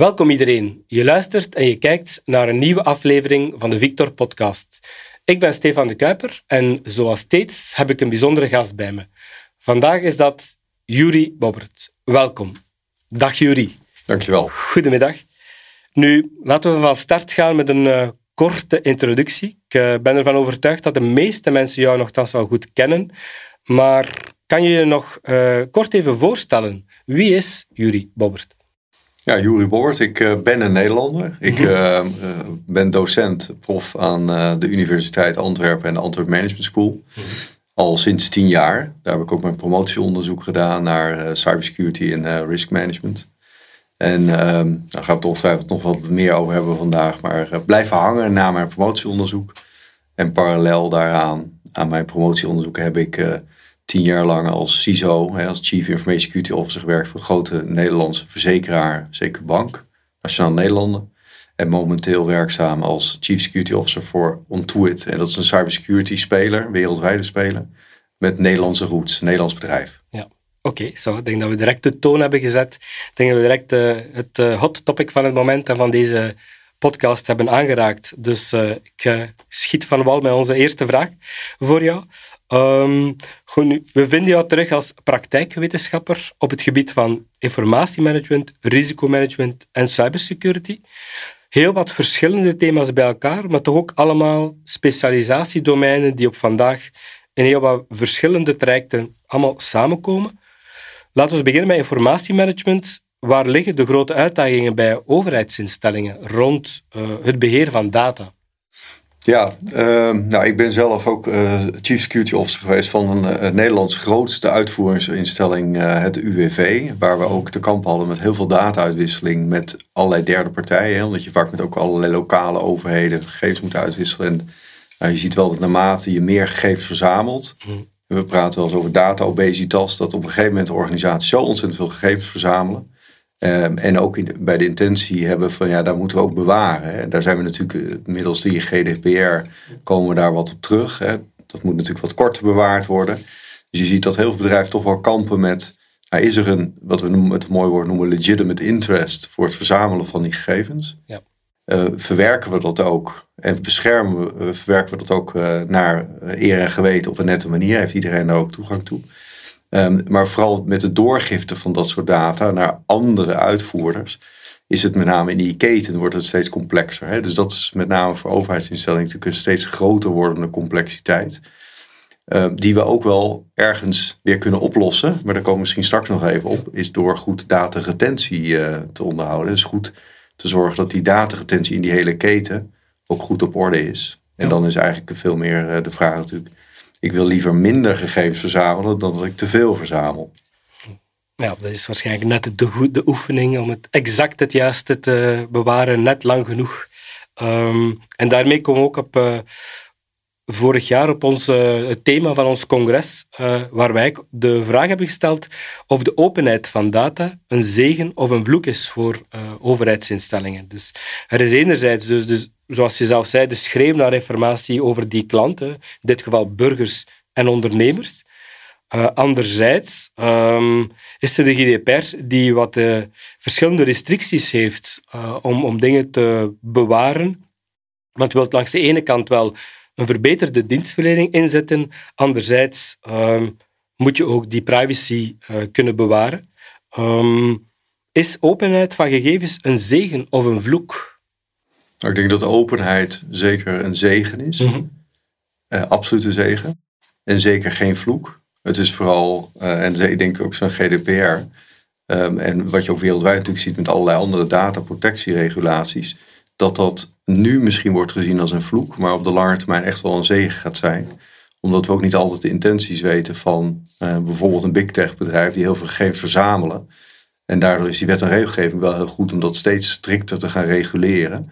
Welkom iedereen. Je luistert en je kijkt naar een nieuwe aflevering van de Victor Podcast. Ik ben Stefan de Kuiper en zoals steeds heb ik een bijzondere gast bij me. Vandaag is dat Juri Bobbert. Welkom. Dag Juri. Dankjewel. Goedemiddag. Nu, laten we van start gaan met een uh, korte introductie. Ik uh, ben ervan overtuigd dat de meeste mensen jou nogthans wel goed kennen. Maar kan je je nog uh, kort even voorstellen? Wie is Juri Bobbert? Ja, Juri Bobbert. Ik uh, ben een Nederlander. Ik uh, ben docent, prof aan de Universiteit Antwerpen en de Antwerp Management School. Al sinds tien jaar. Daar heb ik ook mijn promotieonderzoek gedaan naar cybersecurity en risk management. En ehm, daar gaan we het ongetwijfeld nog wat meer over hebben vandaag. Maar blijven hangen na mijn promotieonderzoek. En parallel daaraan, aan mijn promotieonderzoek, heb ik tien jaar lang als CISO, als Chief Information Security Officer gewerkt voor een grote Nederlandse verzekeraar, zeker bank, Nationaal Nederlanden. En momenteel werkzaam als Chief Security Officer voor Ontoit. En dat is een cybersecurity speler, wereldwijde speler, met Nederlandse roots, een Nederlands bedrijf. Ja. Oké, zo. ik denk dat we direct de toon hebben gezet. Ik denk dat we direct uh, het uh, hot topic van het moment en van deze podcast hebben aangeraakt. Dus uh, ik schiet van wal met onze eerste vraag voor jou. Um, we vinden jou terug als praktijkwetenschapper op het gebied van informatiemanagement, risicomanagement en cybersecurity. Heel wat verschillende thema's bij elkaar, maar toch ook allemaal specialisatiedomeinen die op vandaag in heel wat verschillende trajecten allemaal samenkomen. Laten we beginnen met informatiemanagement. Waar liggen de grote uitdagingen bij overheidsinstellingen rond uh, het beheer van data? Ja, uh, nou, ik ben zelf ook uh, Chief Security Officer geweest van een, uh, Nederlands grootste uitvoeringsinstelling, uh, het UWV. Waar we ook te kamp hadden met heel veel data-uitwisseling met allerlei derde partijen. Hè, omdat je vaak met ook allerlei lokale overheden gegevens moet uitwisselen. En nou, je ziet wel dat naarmate je meer gegevens verzamelt. Mm. We praten wel eens over data-obesitas. Dat op een gegeven moment de organisaties zo ontzettend veel gegevens verzamelen Um, en ook in, bij de intentie hebben van ja, daar moeten we ook bewaren. Hè. Daar zijn we natuurlijk uh, middels die GDPR komen we daar wat op terug. Hè. Dat moet natuurlijk wat korter bewaard worden. Dus je ziet dat heel veel bedrijven toch wel kampen met. Nou, is er een, wat we noemen, een mooi woord noemen, legitimate interest voor het verzamelen van die gegevens? Ja. Uh, verwerken we dat ook en beschermen we, uh, verwerken we dat ook uh, naar eer en geweten op een nette manier? Heeft iedereen daar ook toegang toe? Um, maar vooral met de doorgifte van dat soort data naar andere uitvoerders, is het met name in die keten wordt het steeds complexer. Hè? Dus dat is met name voor overheidsinstellingen natuurlijk een steeds groter wordende complexiteit. Uh, die we ook wel ergens weer kunnen oplossen, maar daar komen we misschien straks nog even op, is door goed dataretentie uh, te onderhouden. Dus goed te zorgen dat die dataretentie in die hele keten ook goed op orde is. En dan is eigenlijk veel meer uh, de vraag natuurlijk, ik wil liever minder gegevens verzamelen dan dat ik te veel verzamel. Ja, dat is waarschijnlijk net de, de oefening om het exact het juiste te bewaren, net lang genoeg. Um, en daarmee komen we ook op uh, vorig jaar op ons, uh, het thema van ons congres, uh, waar wij de vraag hebben gesteld of de openheid van data een zegen of een vloek is voor overheidsinstellingen. Dus er is enerzijds dus, dus zoals je zelf zei, de schreeuw naar informatie over die klanten, in dit geval burgers en ondernemers. Uh, anderzijds um, is er de GDPR die wat uh, verschillende restricties heeft uh, om, om dingen te bewaren. Want je wilt langs de ene kant wel een verbeterde dienstverlening inzetten, anderzijds um, moet je ook die privacy kunnen bewaren. Um, is openheid van gegevens een zegen of een vloek? Nou, ik denk dat openheid zeker een zegen is. Mm -hmm. uh, absoluut een zegen. En zeker geen vloek. Het is vooral, uh, en ik denk ook zo'n GDPR. Um, ehm, en wat je ook wereldwijd natuurlijk ziet met allerlei andere dataprotectieregulaties. Dat dat nu misschien wordt gezien als een vloek, maar op de lange termijn echt wel een zegen gaat zijn. Omdat we ook niet altijd de intenties weten van uh, bijvoorbeeld een big tech bedrijf die heel veel gegevens verzamelen. En daardoor is die wet en regelgeving wel heel goed om dat steeds strikter te gaan reguleren.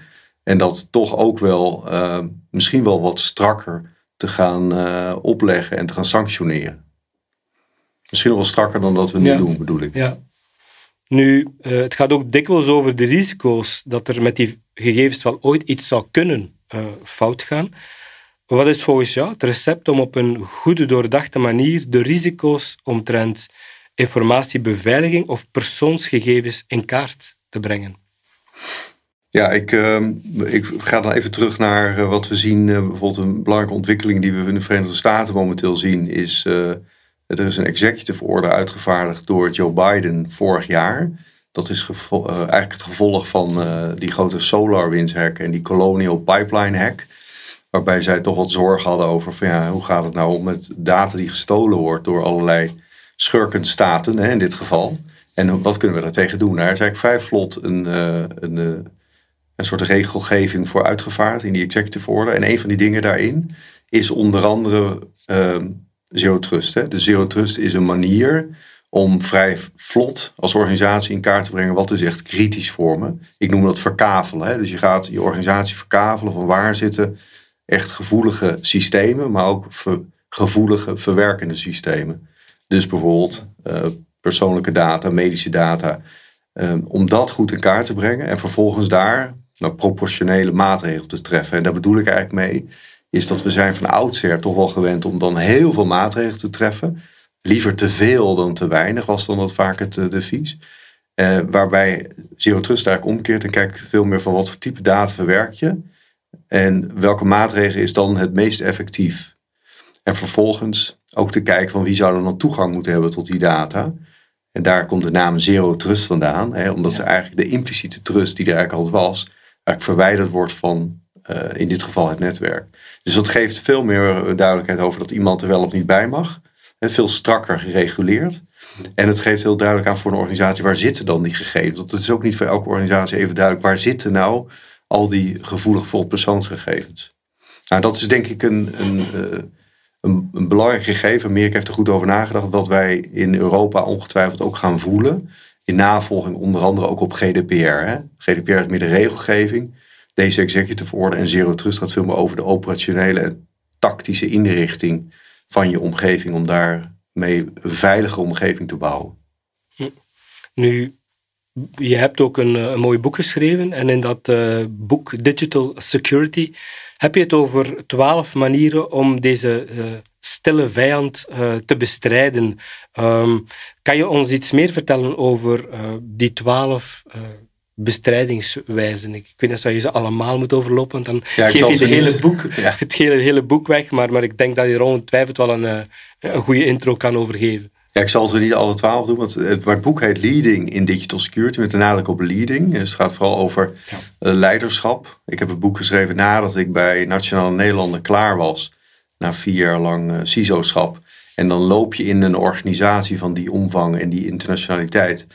En dat toch ook wel uh, misschien wel wat strakker te gaan uh, opleggen en te gaan sanctioneren. Misschien wel strakker dan dat we nu ja. doen, bedoel ik. Ja. Nu, uh, het gaat ook dikwijls over de risico's dat er met die gegevens wel ooit iets zou kunnen fout gaan. Wat is volgens jou het recept om op een goede, doordachte manier de risico's omtrent informatiebeveiliging of persoonsgegevens in kaart te brengen? Ja, ik, uh, ik ga dan even terug naar uh, wat we zien. Uh, bijvoorbeeld een belangrijke ontwikkeling die we in de Verenigde Staten momenteel zien, is uh, er is een executive order uitgevaardigd door Joe Biden vorig jaar. Dat is eigenlijk het gevolg van die grote SolarWinds hack en die Colonial Pipeline hack. Waarbij zij toch wat zorg hadden over van, ja, hoe gaat het nou om met data die gestolen wordt door allerlei schurkenstaten hè, in dit geval. En wat kunnen we daar tegen doen? Daar is eigenlijk vrij vlot een, een een soort regelgeving voor uitgevaardigd in die executive order. En een van die dingen daarin is onder andere uh, zero trust. Hè. De zero trust is een manier om vrij vlot als organisatie in kaart te brengen wat is echt kritisch voor me. Ik noem dat verkavelen. Hè. Dus je gaat je organisatie verkavelen van waar zitten echt gevoelige systemen, maar ook gevoelige verwerkende systemen. Dus bijvoorbeeld uh, persoonlijke data, medische data. Um, om dat goed in kaart te brengen en vervolgens daar nou, proportionele maatregelen te treffen. En daar bedoel ik eigenlijk mee, is dat we zijn van oudsher toch wel gewend om dan heel veel maatregelen te treffen. Liever te veel dan te weinig was dan dat vaak het eh, devies. Uh, waarbij Zero Trust eigenlijk omkeert en kijkt veel meer van wat voor type data verwerk je. En welke maatregel is dan het meest effectief. En vervolgens ook te kijken van wie zou dan toegang moeten hebben tot die data. En daar komt de naam Zero Trust vandaan. Hè, omdat ze eigenlijk de impliciete trust die er eigenlijk al was, verwijderd wordt van uh, in dit geval het netwerk. Dus dat geeft veel meer duidelijkheid over dat iemand er wel of niet bij mag. veel strakker gereguleerd. En het geeft heel duidelijk aan voor een organisatie waar zitten dan die gegevens. Want het is ook niet voor elke organisatie even duidelijk waar zitten nou al die gevoelig vol persoonsgegevens. Nou, dat is denk ik een, een, uh, een, een, belangrijk gegeven. Amerika heeft er goed over nagedacht. Dat wij in Europa ongetwijfeld ook gaan voelen in navolging onder andere ook op GDPR. Hè. GDPR is meer de regelgeving. Deze executive order en Zero Trust gaat veel meer over de operationele en tactische inrichting van je omgeving om daarmee een veilige omgeving te bouwen. Hm. Nu, je hebt ook een, een mooi boek geschreven en in dat uh, boek Digital Security heb je het over twaalf manieren om deze uh, stille vijand uh, te bestrijden. Um, kan je ons iets meer vertellen over uh, die twaalf uh, bestrijdingswijzen? Ik, weet niet of je ze allemaal moet overlopen, want dan ja, geef je het hele, boek, ja. het hele, hele boek weg. Maar, maar ik denk dat je er ongetwijfeld wel een, een goede intro kan overgeven. Ja, ik zal ze niet alle twaalf doen, want het, boek heet Leading in Digital Security, met de nadruk op leading. Dus het gaat vooral over ja. leiderschap. Ik heb het boek geschreven nadat ik bij Nationale Nederlanden klaar was, na vier jaar lang CISO-schap. En dan loop je in een organisatie van die omvang en die internationaliteit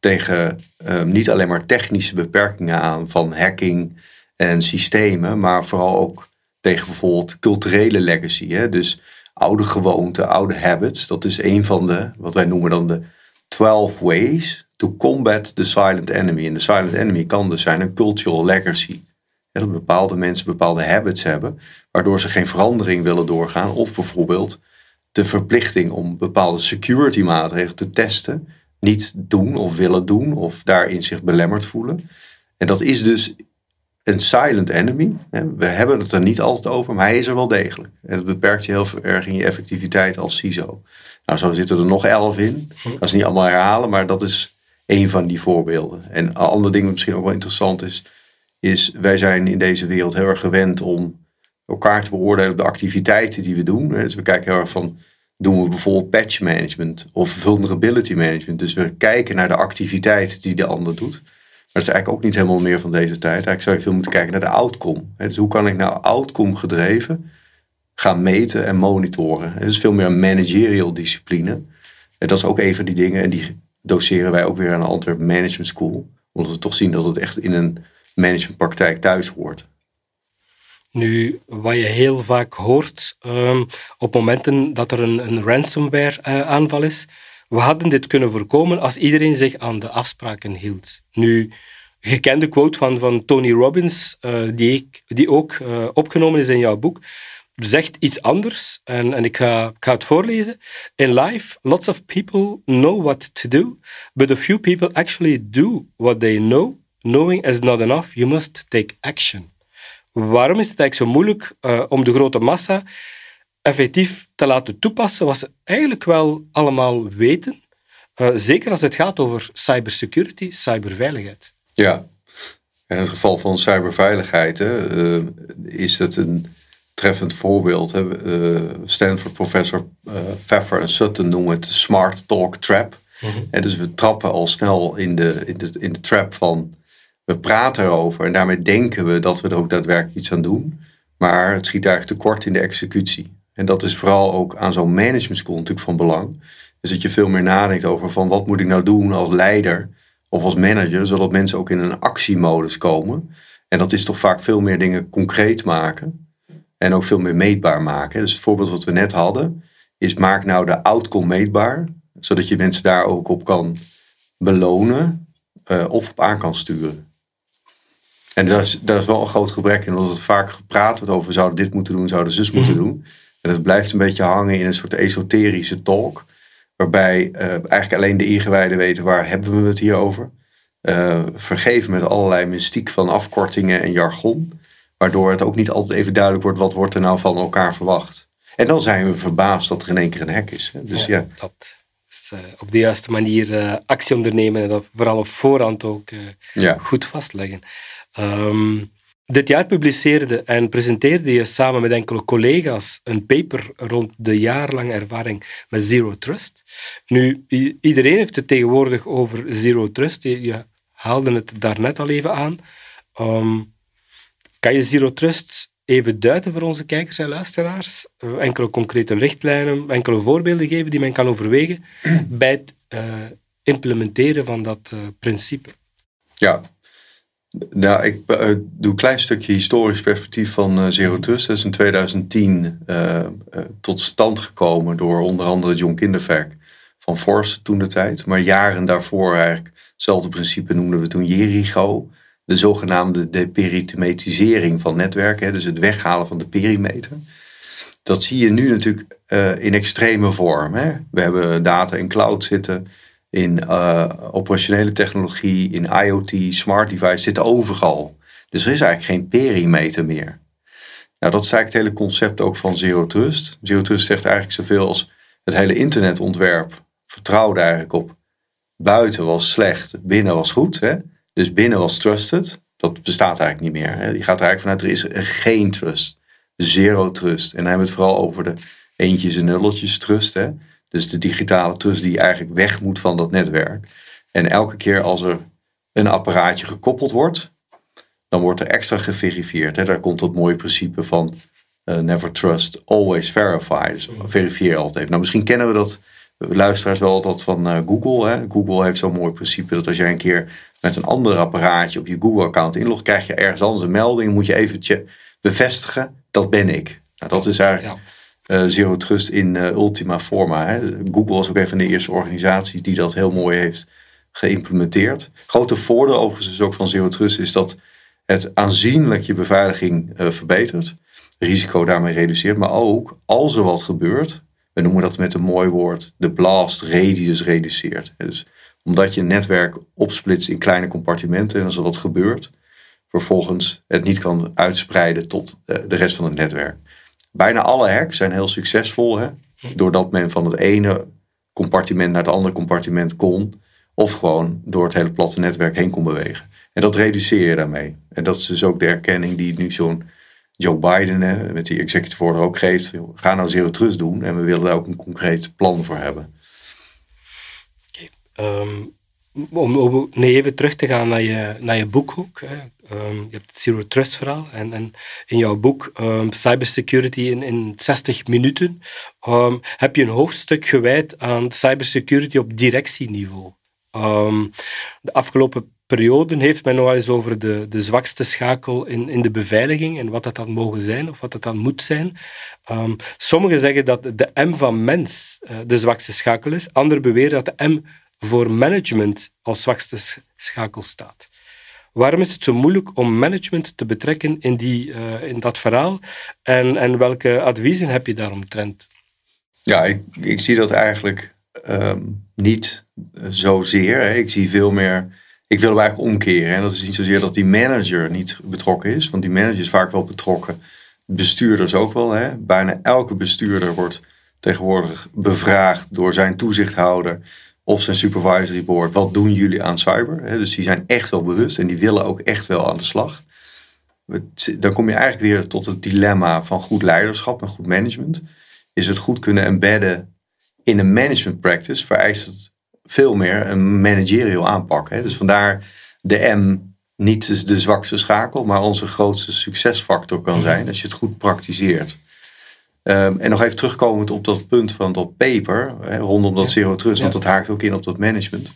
tegen um, niet alleen maar technische beperkingen aan van hacking en systemen, maar vooral ook tegen bijvoorbeeld culturele legacy. Hè? Dus oude gewoonten, oude habits. Dat is een van de, wat wij noemen dan de 12 ways to combat the silent enemy. En de silent enemy kan dus zijn een cultural legacy. Dat bepaalde mensen bepaalde habits hebben, waardoor ze geen verandering willen doorgaan. Of bijvoorbeeld de verplichting om bepaalde security maatregelen te testen niet doen of willen doen of daarin zich belemmerd voelen. En dat is dus een silent enemy. We hebben het er niet altijd over, maar hij is er wel degelijk. En dat beperkt je heel erg in je effectiviteit als CISO. Nou, zo zitten er nog elf in. Dat is niet allemaal herhalen, maar dat is een van die voorbeelden. En een ander ding wat misschien ook wel interessant is, is wij zijn in deze wereld heel erg gewend om elkaar te beoordelen op de activiteiten die we doen. Dus we kijken heel erg van, doen we bijvoorbeeld patch management of vulnerability management. Dus we kijken naar de activiteiten die de ander doet. Maar dat is eigenlijk ook niet helemaal meer van deze tijd. Eigenlijk zou je veel moeten kijken naar de outcome. Dus hoe kan ik nou outcome gedreven gaan meten en monitoren? Het is veel meer een managerial discipline. En dat is ook een van die dingen. En die doseren wij ook weer aan de Antwerp Management School. Omdat we toch zien dat het echt in een managementpraktijk thuis hoort. Nu, wat je heel vaak hoort um, op momenten dat er een, een ransomware-aanval is, we hadden dit kunnen voorkomen als iedereen zich aan de afspraken hield. Nu, gekende quote van, van Tony Robbins, uh, die, die ook uh, opgenomen is in jouw boek, zegt iets anders. En, en ik, ga, ik ga het voorlezen. In life, lots of people know what to do, but a few people actually do what they know. Knowing is not enough, you must take action. Waarom is het eigenlijk zo moeilijk uh, om de grote massa effectief te laten toepassen wat ze eigenlijk wel allemaal weten? Uh, zeker als het gaat over cybersecurity, cyberveiligheid. Ja, In het geval van cyberveiligheid hè, is het een treffend voorbeeld. Hè. Stanford professor Pfeffer en Sutton noemen het de smart talk trap. En dus we trappen al snel in de, in, de, in de trap van we praten erover en daarmee denken we dat we er ook daadwerkelijk iets aan doen. Maar het schiet eigenlijk tekort in de executie. En dat is vooral ook aan zo'n management school natuurlijk van belang. Dus dat je veel meer nadenkt over van wat moet ik nou doen als leider of als manager, zodat mensen ook in een actiemodus komen. En dat is toch vaak veel meer dingen concreet maken en ook veel meer meetbaar maken. Dus het voorbeeld wat we net hadden, is maak nou de outcome meetbaar zodat je mensen daar ook op kan belonen uh, of op aan kan sturen. En daar is, daar is wel een groot gebrek in, omdat het vaak gepraat wordt over zouden dit moeten doen, zouden zus moeten mhm. doen. En het blijft een beetje hangen in een soort esoterische talk, waarbij uh, eigenlijk alleen de ingewijden weten waar hebben we het hier over. Uh, vergeven met allerlei mystiek van afkortingen en jargon, waardoor het ook niet altijd even duidelijk wordt wat wordt er nou van elkaar verwacht. En dan zijn we verbaasd dat er in één keer een hek is. Hè. Dus ja, ja. Dus, uh, op de juiste manier actie ondernemen en dat vooral op voorhand ook ja. goed vastleggen. Um, dit jaar publiceerde en presenteerde je samen met enkele collega's een paper rond de jaarlange ervaring met Zero Trust. Nu, iedereen heeft het tegenwoordig over Zero Trust. Je, haalde het daarnet al even aan. Um, kan je Zero Trust even duiden voor onze kijkers en luisteraars? Eh, enkele concrete richtlijnen, enkele voorbeelden geven die men kan overwegen bij het uh, implementeren van dat uh, principe? Ja, nou, ik uh, doe een klein stukje historisch perspectief van Zero Trust. Dat is in 2010 tot stand gekomen door onder andere John Kinderverk van Force toen de tijd. Maar jaren daarvoor eigenlijk, hetzelfde principe noemden we toen Jericho de zogenaamde deperimetisering van netwerken, dus het weghalen van de perimeter. Dat zie je nu natuurlijk in extreme vorm. Hè? We hebben data in cloud zitten, in uh, operationele technologie, in IoT, smart device, zitten overal. Dus er is eigenlijk geen perimeter meer. Nou, dat is eigenlijk het hele concept ook van Zero Trust. Zero Trust zegt eigenlijk zoveel als het hele internetontwerp vertrouwde eigenlijk op buiten was slecht, binnen was goed. Hè? Dus binnen was trusted. Dat bestaat eigenlijk niet meer. Hè. Je gaat er eigenlijk vanuit, er is geen trust. Zero trust. En dan hebben we het vooral over de eentjes en nulletjes trust. Hè. Dus de digitale trust die eigenlijk weg moet van dat netwerk. En elke keer als er een apparaatje gekoppeld wordt, dan wordt er extra geverifieerd. Hè. Daar komt dat mooie principe van uh, never trust, always verify. Dus verifieer altijd. Nou, misschien kennen we dat luisteraars wel dat van uh, Google. Hè. Google heeft zo'n mooi principe dat als jij een keer met een ander apparaatje op je Google-account inlogt, krijg je ergens anders een melding. Moet je even bevestigen, dat ben ik. Nou, dat is eigenlijk uh, Zero Trust in uh, ultima forma. Hè. Google was ook een van de eerste organisaties die dat heel mooi heeft geïmplementeerd. Grote voordeel overigens is ook van Zero Trust is dat het aanzienlijk je beveiliging uh, verbetert. Risico daarmee reduceert. Maar ook als er wat gebeurt, we noemen dat met een mooi woord, de blast radius reduceert. Dus omdat je een netwerk opsplitst in kleine compartimenten en als er wat gebeurt, vervolgens het niet kan uitspreiden tot eh, de rest van het netwerk. Bijna alle hacks zijn heel succesvol, hè? doordat men van het ene compartiment naar het andere compartiment kon, of gewoon door het hele platte netwerk heen kon bewegen. En dat reduceer je daarmee. En dat is dus ook de erkenning die nu zo'n Joe Biden hè, met die executive order ook geeft. Ga nou zero trust doen en we willen daar ook een concreet plan voor hebben. Um, om, even terug te gaan naar je, naar je boek ook. Hè. Um, je hebt het Zero Trust verhaal en, en in jouw boek um, Cybersecurity in, in 60 minuten heb je een hoofdstuk gewijd aan cybersecurity op directieniveau. de afgelopen perioden heeft men nog eens over de, de zwakste schakel in, in de beveiliging en wat dat dan mogen zijn of wat dat dan moet zijn. sommigen zeggen dat de M van mens uh, de zwakste schakel is, anderen beweren dat de M voor management als zwakste schakel staat. Waarom is het zo moeilijk om management te betrekken in, die, uh, in dat verhaal? En, en welke adviezen heb je daaromtrent? Ja, ik, ik zie dat eigenlijk um, niet zozeer. Hè. Ik zie veel meer. Ik wil hem eigenlijk omkeren. En dat is niet zozeer dat die manager niet betrokken is, want die manager is vaak wel betrokken. Bestuurders ook wel. Hè. Bijna elke bestuurder wordt tegenwoordig bevraagd door zijn toezichthouder of zijn supervisory board, wat doen jullie aan cyber? dus die zijn echt wel bewust en die willen ook echt wel aan de slag. Dan kom je eigenlijk weer tot het dilemma van goed leiderschap en goed management. Is het goed kunnen embedden in een management practice, vereist het veel meer een managerial aanpak. Dus vandaar de M niet de zwakste schakel, maar onze grootste succesfactor kan mhm. zijn als je het goed praktiseert. Ehm, en nog even terugkomend op dat punt van dat paper, hè, rondom dat zero trust, want dat haakt ook in op dat management.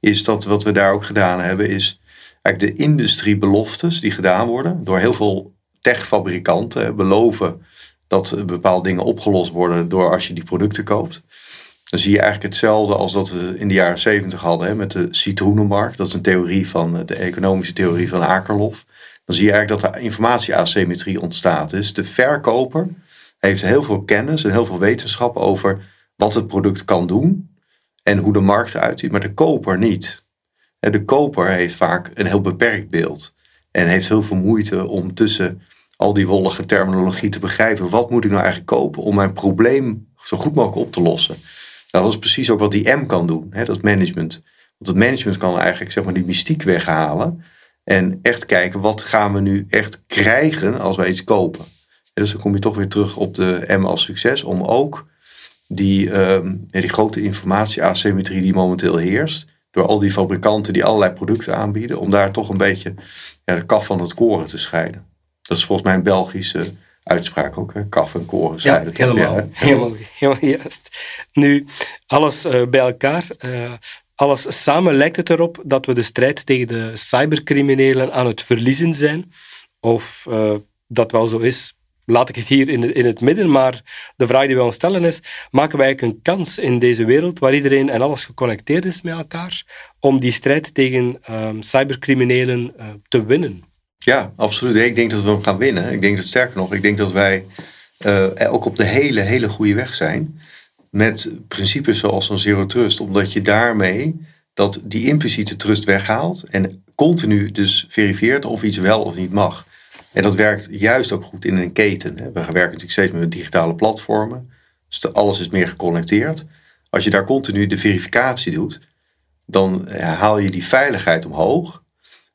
Is dat wat we daar ook gedaan hebben, is eigenlijk de industriebeloftes die gedaan worden door heel veel techfabrikanten beloven dat bepaalde dingen opgelost worden door als je die producten koopt. Dan zie je eigenlijk hetzelfde als dat we in de jaren zeventig hadden hè, met de citroenenmarkt. Dat is een theorie van de economische theorie van Akerlof. Dan zie je eigenlijk dat er informatieasymmetrie ontstaat. Dus de verkoper heeft heel veel kennis en heel veel wetenschap over wat het product kan doen en hoe de markt eruit ziet, maar de koper niet. De koper heeft vaak een heel beperkt beeld en heeft heel veel moeite om tussen al die wollige terminologie te begrijpen. Wat moet ik nou eigenlijk kopen om mijn probleem zo goed mogelijk op te lossen? Nou, dat is precies ook wat die M kan doen, dat management. Want het management kan eigenlijk zeg maar, die mystiek weghalen en echt kijken wat gaan we nu echt krijgen als wij iets kopen dus dan kom je toch weer terug op de M als succes. Om ook die, um, die grote informatie-asymmetrie die momenteel heerst. Door al die fabrikanten die allerlei producten aanbieden. Om daar toch een beetje ja, de kaf van het koren te scheiden. Dat is volgens mij een Belgische uitspraak ook. Hè? Kaf en koren scheiden. Ja, helemaal, helemaal, helemaal juist. Nu, alles uh, bij elkaar. Uh, alles samen lijkt het erop dat we de strijd tegen de cybercriminelen aan het verliezen zijn. Of uh, dat wel zo is, laat ik het hier in, in het midden, maar de vraag die we ons stellen is, maken wij een kans in deze wereld waar iedereen en alles geconnecteerd is met elkaar, om die strijd tegen um, cybercriminelen uh, te winnen? Ja, absoluut. Ik denk dat we hem gaan winnen. Ik denk dat sterker nog, ik denk dat wij uh, ook op de hele, hele goede weg zijn met principes zoals een zero trust, omdat je daarmee dat die impliciete trust weghaalt en continu dus verifieert of iets wel of niet mag. En dat werkt juist ook goed in een keten. We werken natuurlijk steeds met digitale platformen. Dus alles is meer geconnecteerd. Als je daar continu de verificatie doet, dan haal je die veiligheid omhoog.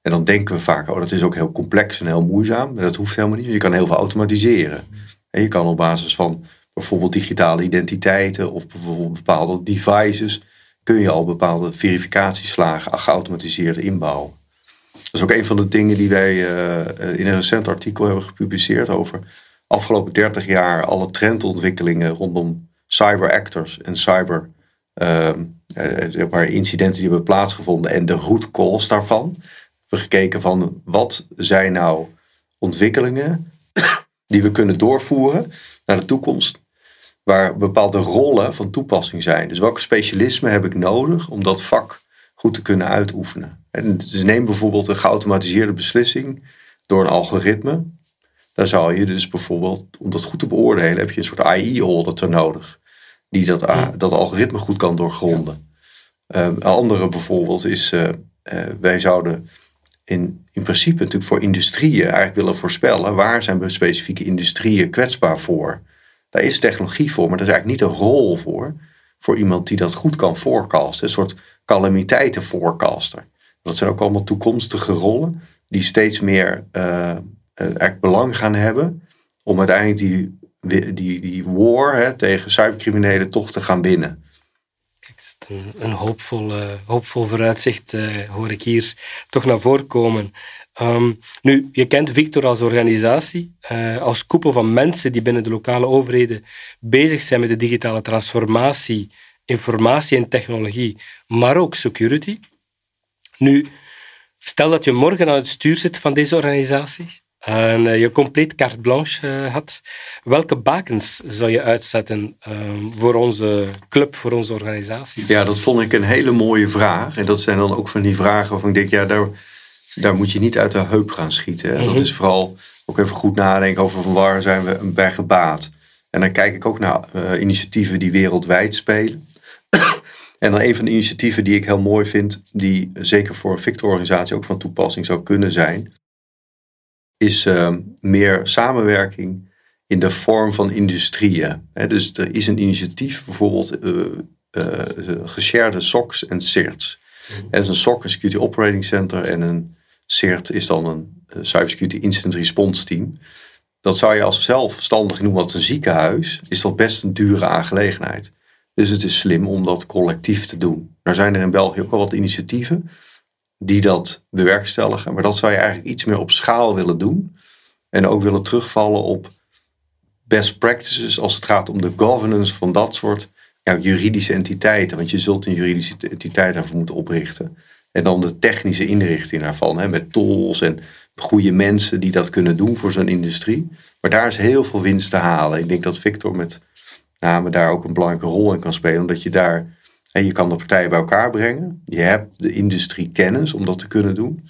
En dan denken we vaak, oh dat is ook heel complex en heel moeizaam. Maar dat hoeft helemaal niet. Je kan heel veel automatiseren. En je kan op basis van bijvoorbeeld digitale identiteiten of bijvoorbeeld bepaalde devices, kun je al bepaalde verificatieslagen geautomatiseerd inbouwen. Dat is ook een van de dingen die wij uh, in een recent artikel hebben gepubliceerd over afgelopen 30 jaar alle trendontwikkelingen rondom cyber actors en cyber uh, incidenten die hebben plaatsgevonden en de root cause daarvan. We hebben gekeken van wat zijn nou ontwikkelingen die we kunnen doorvoeren naar de toekomst waar bepaalde rollen van toepassing zijn. Dus welke specialismen heb ik nodig om dat vak goed te kunnen uitoefenen. En dus neem bijvoorbeeld een geautomatiseerde beslissing door een algoritme. Dan zou je dus bijvoorbeeld, om dat goed te beoordelen, heb je een soort AI-auditor nodig. Die dat, dat algoritme goed kan doorgronden. Um, een andere bijvoorbeeld is, uh, uh, wij zouden in, in principe natuurlijk voor industrieën eigenlijk willen voorspellen. Waar zijn specifieke industrieën kwetsbaar voor? Daar is technologie voor, maar daar is eigenlijk niet een rol voor. Voor iemand die dat goed kan forecasten. Een soort calamiteitenforecaster. Dat zijn ook allemaal toekomstige rollen die steeds meer uh, belang gaan hebben om uiteindelijk die, die, die war hè, tegen cybercriminelen toch te gaan winnen. Kijk, een, een hoopvol, hoopvol vooruitzicht uh, hoor ik hier toch naar voren komen. Um, nu, je kent Victor als organisatie, uh, als koepel van mensen die binnen de lokale overheden bezig zijn met de digitale transformatie informatie en technologie, maar ook security. Nu, stel dat je morgen aan het stuur zit van deze organisatie en eh, je compleet carte blanche uh, had. Welke bakens zou je uitzetten uh, voor onze club, voor onze organisatie? Ja, dat vond ik een hele mooie vraag. En dat zijn dan ook van die vragen waarvan ik denk, ja, daar, daar moet je niet uit de heup gaan schieten. Dat mhm. is vooral ook even goed nadenken over van waar zijn we bij gebaat. En dan kijk ik ook naar uh, initiatieven die wereldwijd spelen. En dan een van de initiatieven die ik heel mooi vind, die zeker voor een Victor-organisatie ook van toepassing zou kunnen zijn, is uh, meer samenwerking in de vorm van industrieën. dus er is een initiatief bijvoorbeeld uh, uh, geshared SOCs en CERTs. En is een SOC, een Security Operating Center, en een CERT is dan een Cybersecurity Incident Response Team. Dat zou je als zelfstandig noemen als een ziekenhuis, is dat best een dure aangelegenheid. Dus het is slim om dat collectief te doen. Er zijn er in België ook wel wat initiatieven die dat bewerkstelligen, maar dat zou je eigenlijk iets meer op schaal willen doen. En ook willen terugvallen op best practices als het gaat om de governance van dat soort ja, juridische entiteiten. Want je zult een juridische entiteit daarvoor moeten oprichten. En dan de technische inrichting daarvan. Hè, met tools en goede mensen die dat kunnen doen voor zo'n industrie. Maar daar is heel veel winst te halen. Ik denk dat Victor met name daar ook een belangrijke rol in kan spelen. Omdat je daar, en je kan de partijen bij elkaar brengen. Je hebt de industrie kennis om dat te kunnen doen.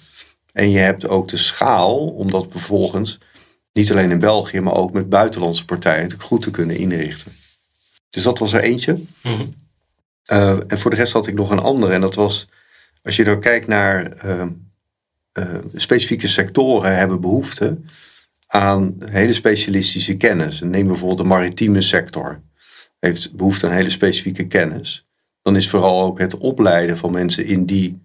En je hebt ook de schaal om dat vervolgens niet alleen in België, maar ook met buitenlandse partijen natuurlijk goed te kunnen inrichten. Dus dat was er eentje. Mhm. Eh, en voor de rest had ik nog een andere. En dat was, als je nou kijkt naar uh, uh, specifieke sectoren hebben behoefte aan hele specialistische kennis. En neem bijvoorbeeld de maritieme sector. Heeft behoefte aan hele specifieke kennis. Dan is vooral ook het opleiden van mensen in die,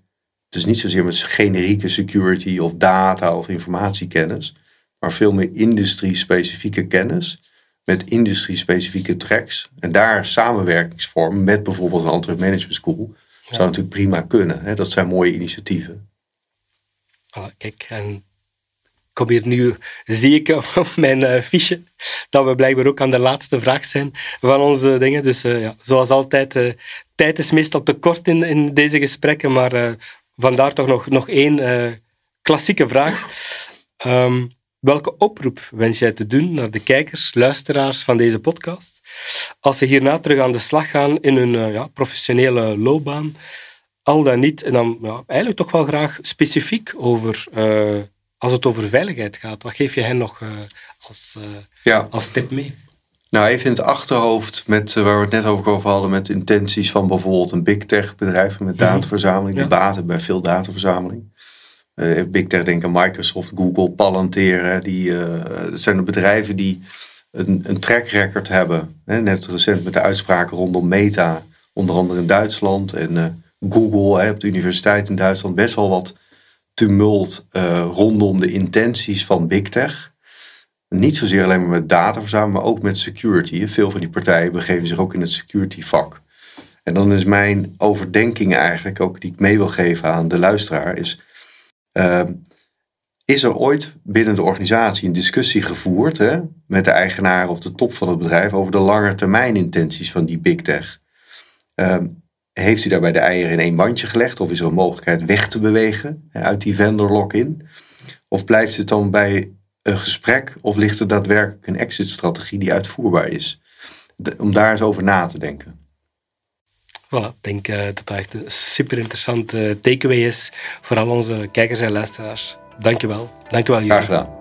dus niet zozeer met generieke security of data of informatiekennis, maar veel meer industrie-specifieke kennis met industrie-specifieke tracks. En daar samenwerkingsvormen met bijvoorbeeld een Antwerp Management School zou natuurlijk prima kunnen. Hè? Dat zijn mooie initiatieven. Ah, kijk, en hier nu, ik op mijn uh, fiche, dat we blijkbaar ook aan de laatste vraag zijn van onze dingen. Dus uh, ja, zoals altijd, uh, tijd is meestal te kort in, in deze gesprekken, maar vandaar toch nog, nog één klassieke vraag. Um, Welke oproep wens jij te doen naar de kijkers, luisteraars van deze podcast, als ze hierna terug aan de slag gaan in hun ja, professionele loopbaan? Al dan niet, en dan ja, eigenlijk toch wel graag specifiek over, als het over veiligheid gaat. Wat geef je hen nog uh, als, ja. als tip mee? Nou, even in het achterhoofd, met, waar we het net over hadden, met intenties van bijvoorbeeld een big tech bedrijf met mhm. dataverzameling, ja. die baten bij veel dataverzameling. Uh, Big Tech, denk aan Microsoft, Google, Palantir. Die uh, zijn de bedrijven die een, een track record hebben. Hè, net recent met de uitspraken rondom Meta, onder andere in Duitsland. En Google hè, op de universiteit in Duitsland best wel wat tumult rondom de intenties van Big Tech. Niet zozeer alleen maar met data verzamelen, maar ook met security. Veel van die partijen begeven zich ook in het security vak. En dan is mijn overdenking eigenlijk ook die ik mee wil geven aan de luisteraar, is Ehm, is er ooit binnen de organisatie een discussie gevoerd hè, met de eigenaar of de top van het bedrijf over de lange termijn intenties van die big tech? Ehm, heeft u daarbij de eieren in één bandje gelegd of is er een mogelijkheid weg te bewegen uit die vendor lock-in? Of blijft het dan bij een gesprek of ligt er daadwerkelijk een exit-strategie die uitvoerbaar is? om daar eens over na te denken. Voilà, ik denk uh, dat dat echt een super interessante takeaway is voor al onze kijkers en luisteraars. Dankjewel. Dankjewel, Graag gedaan.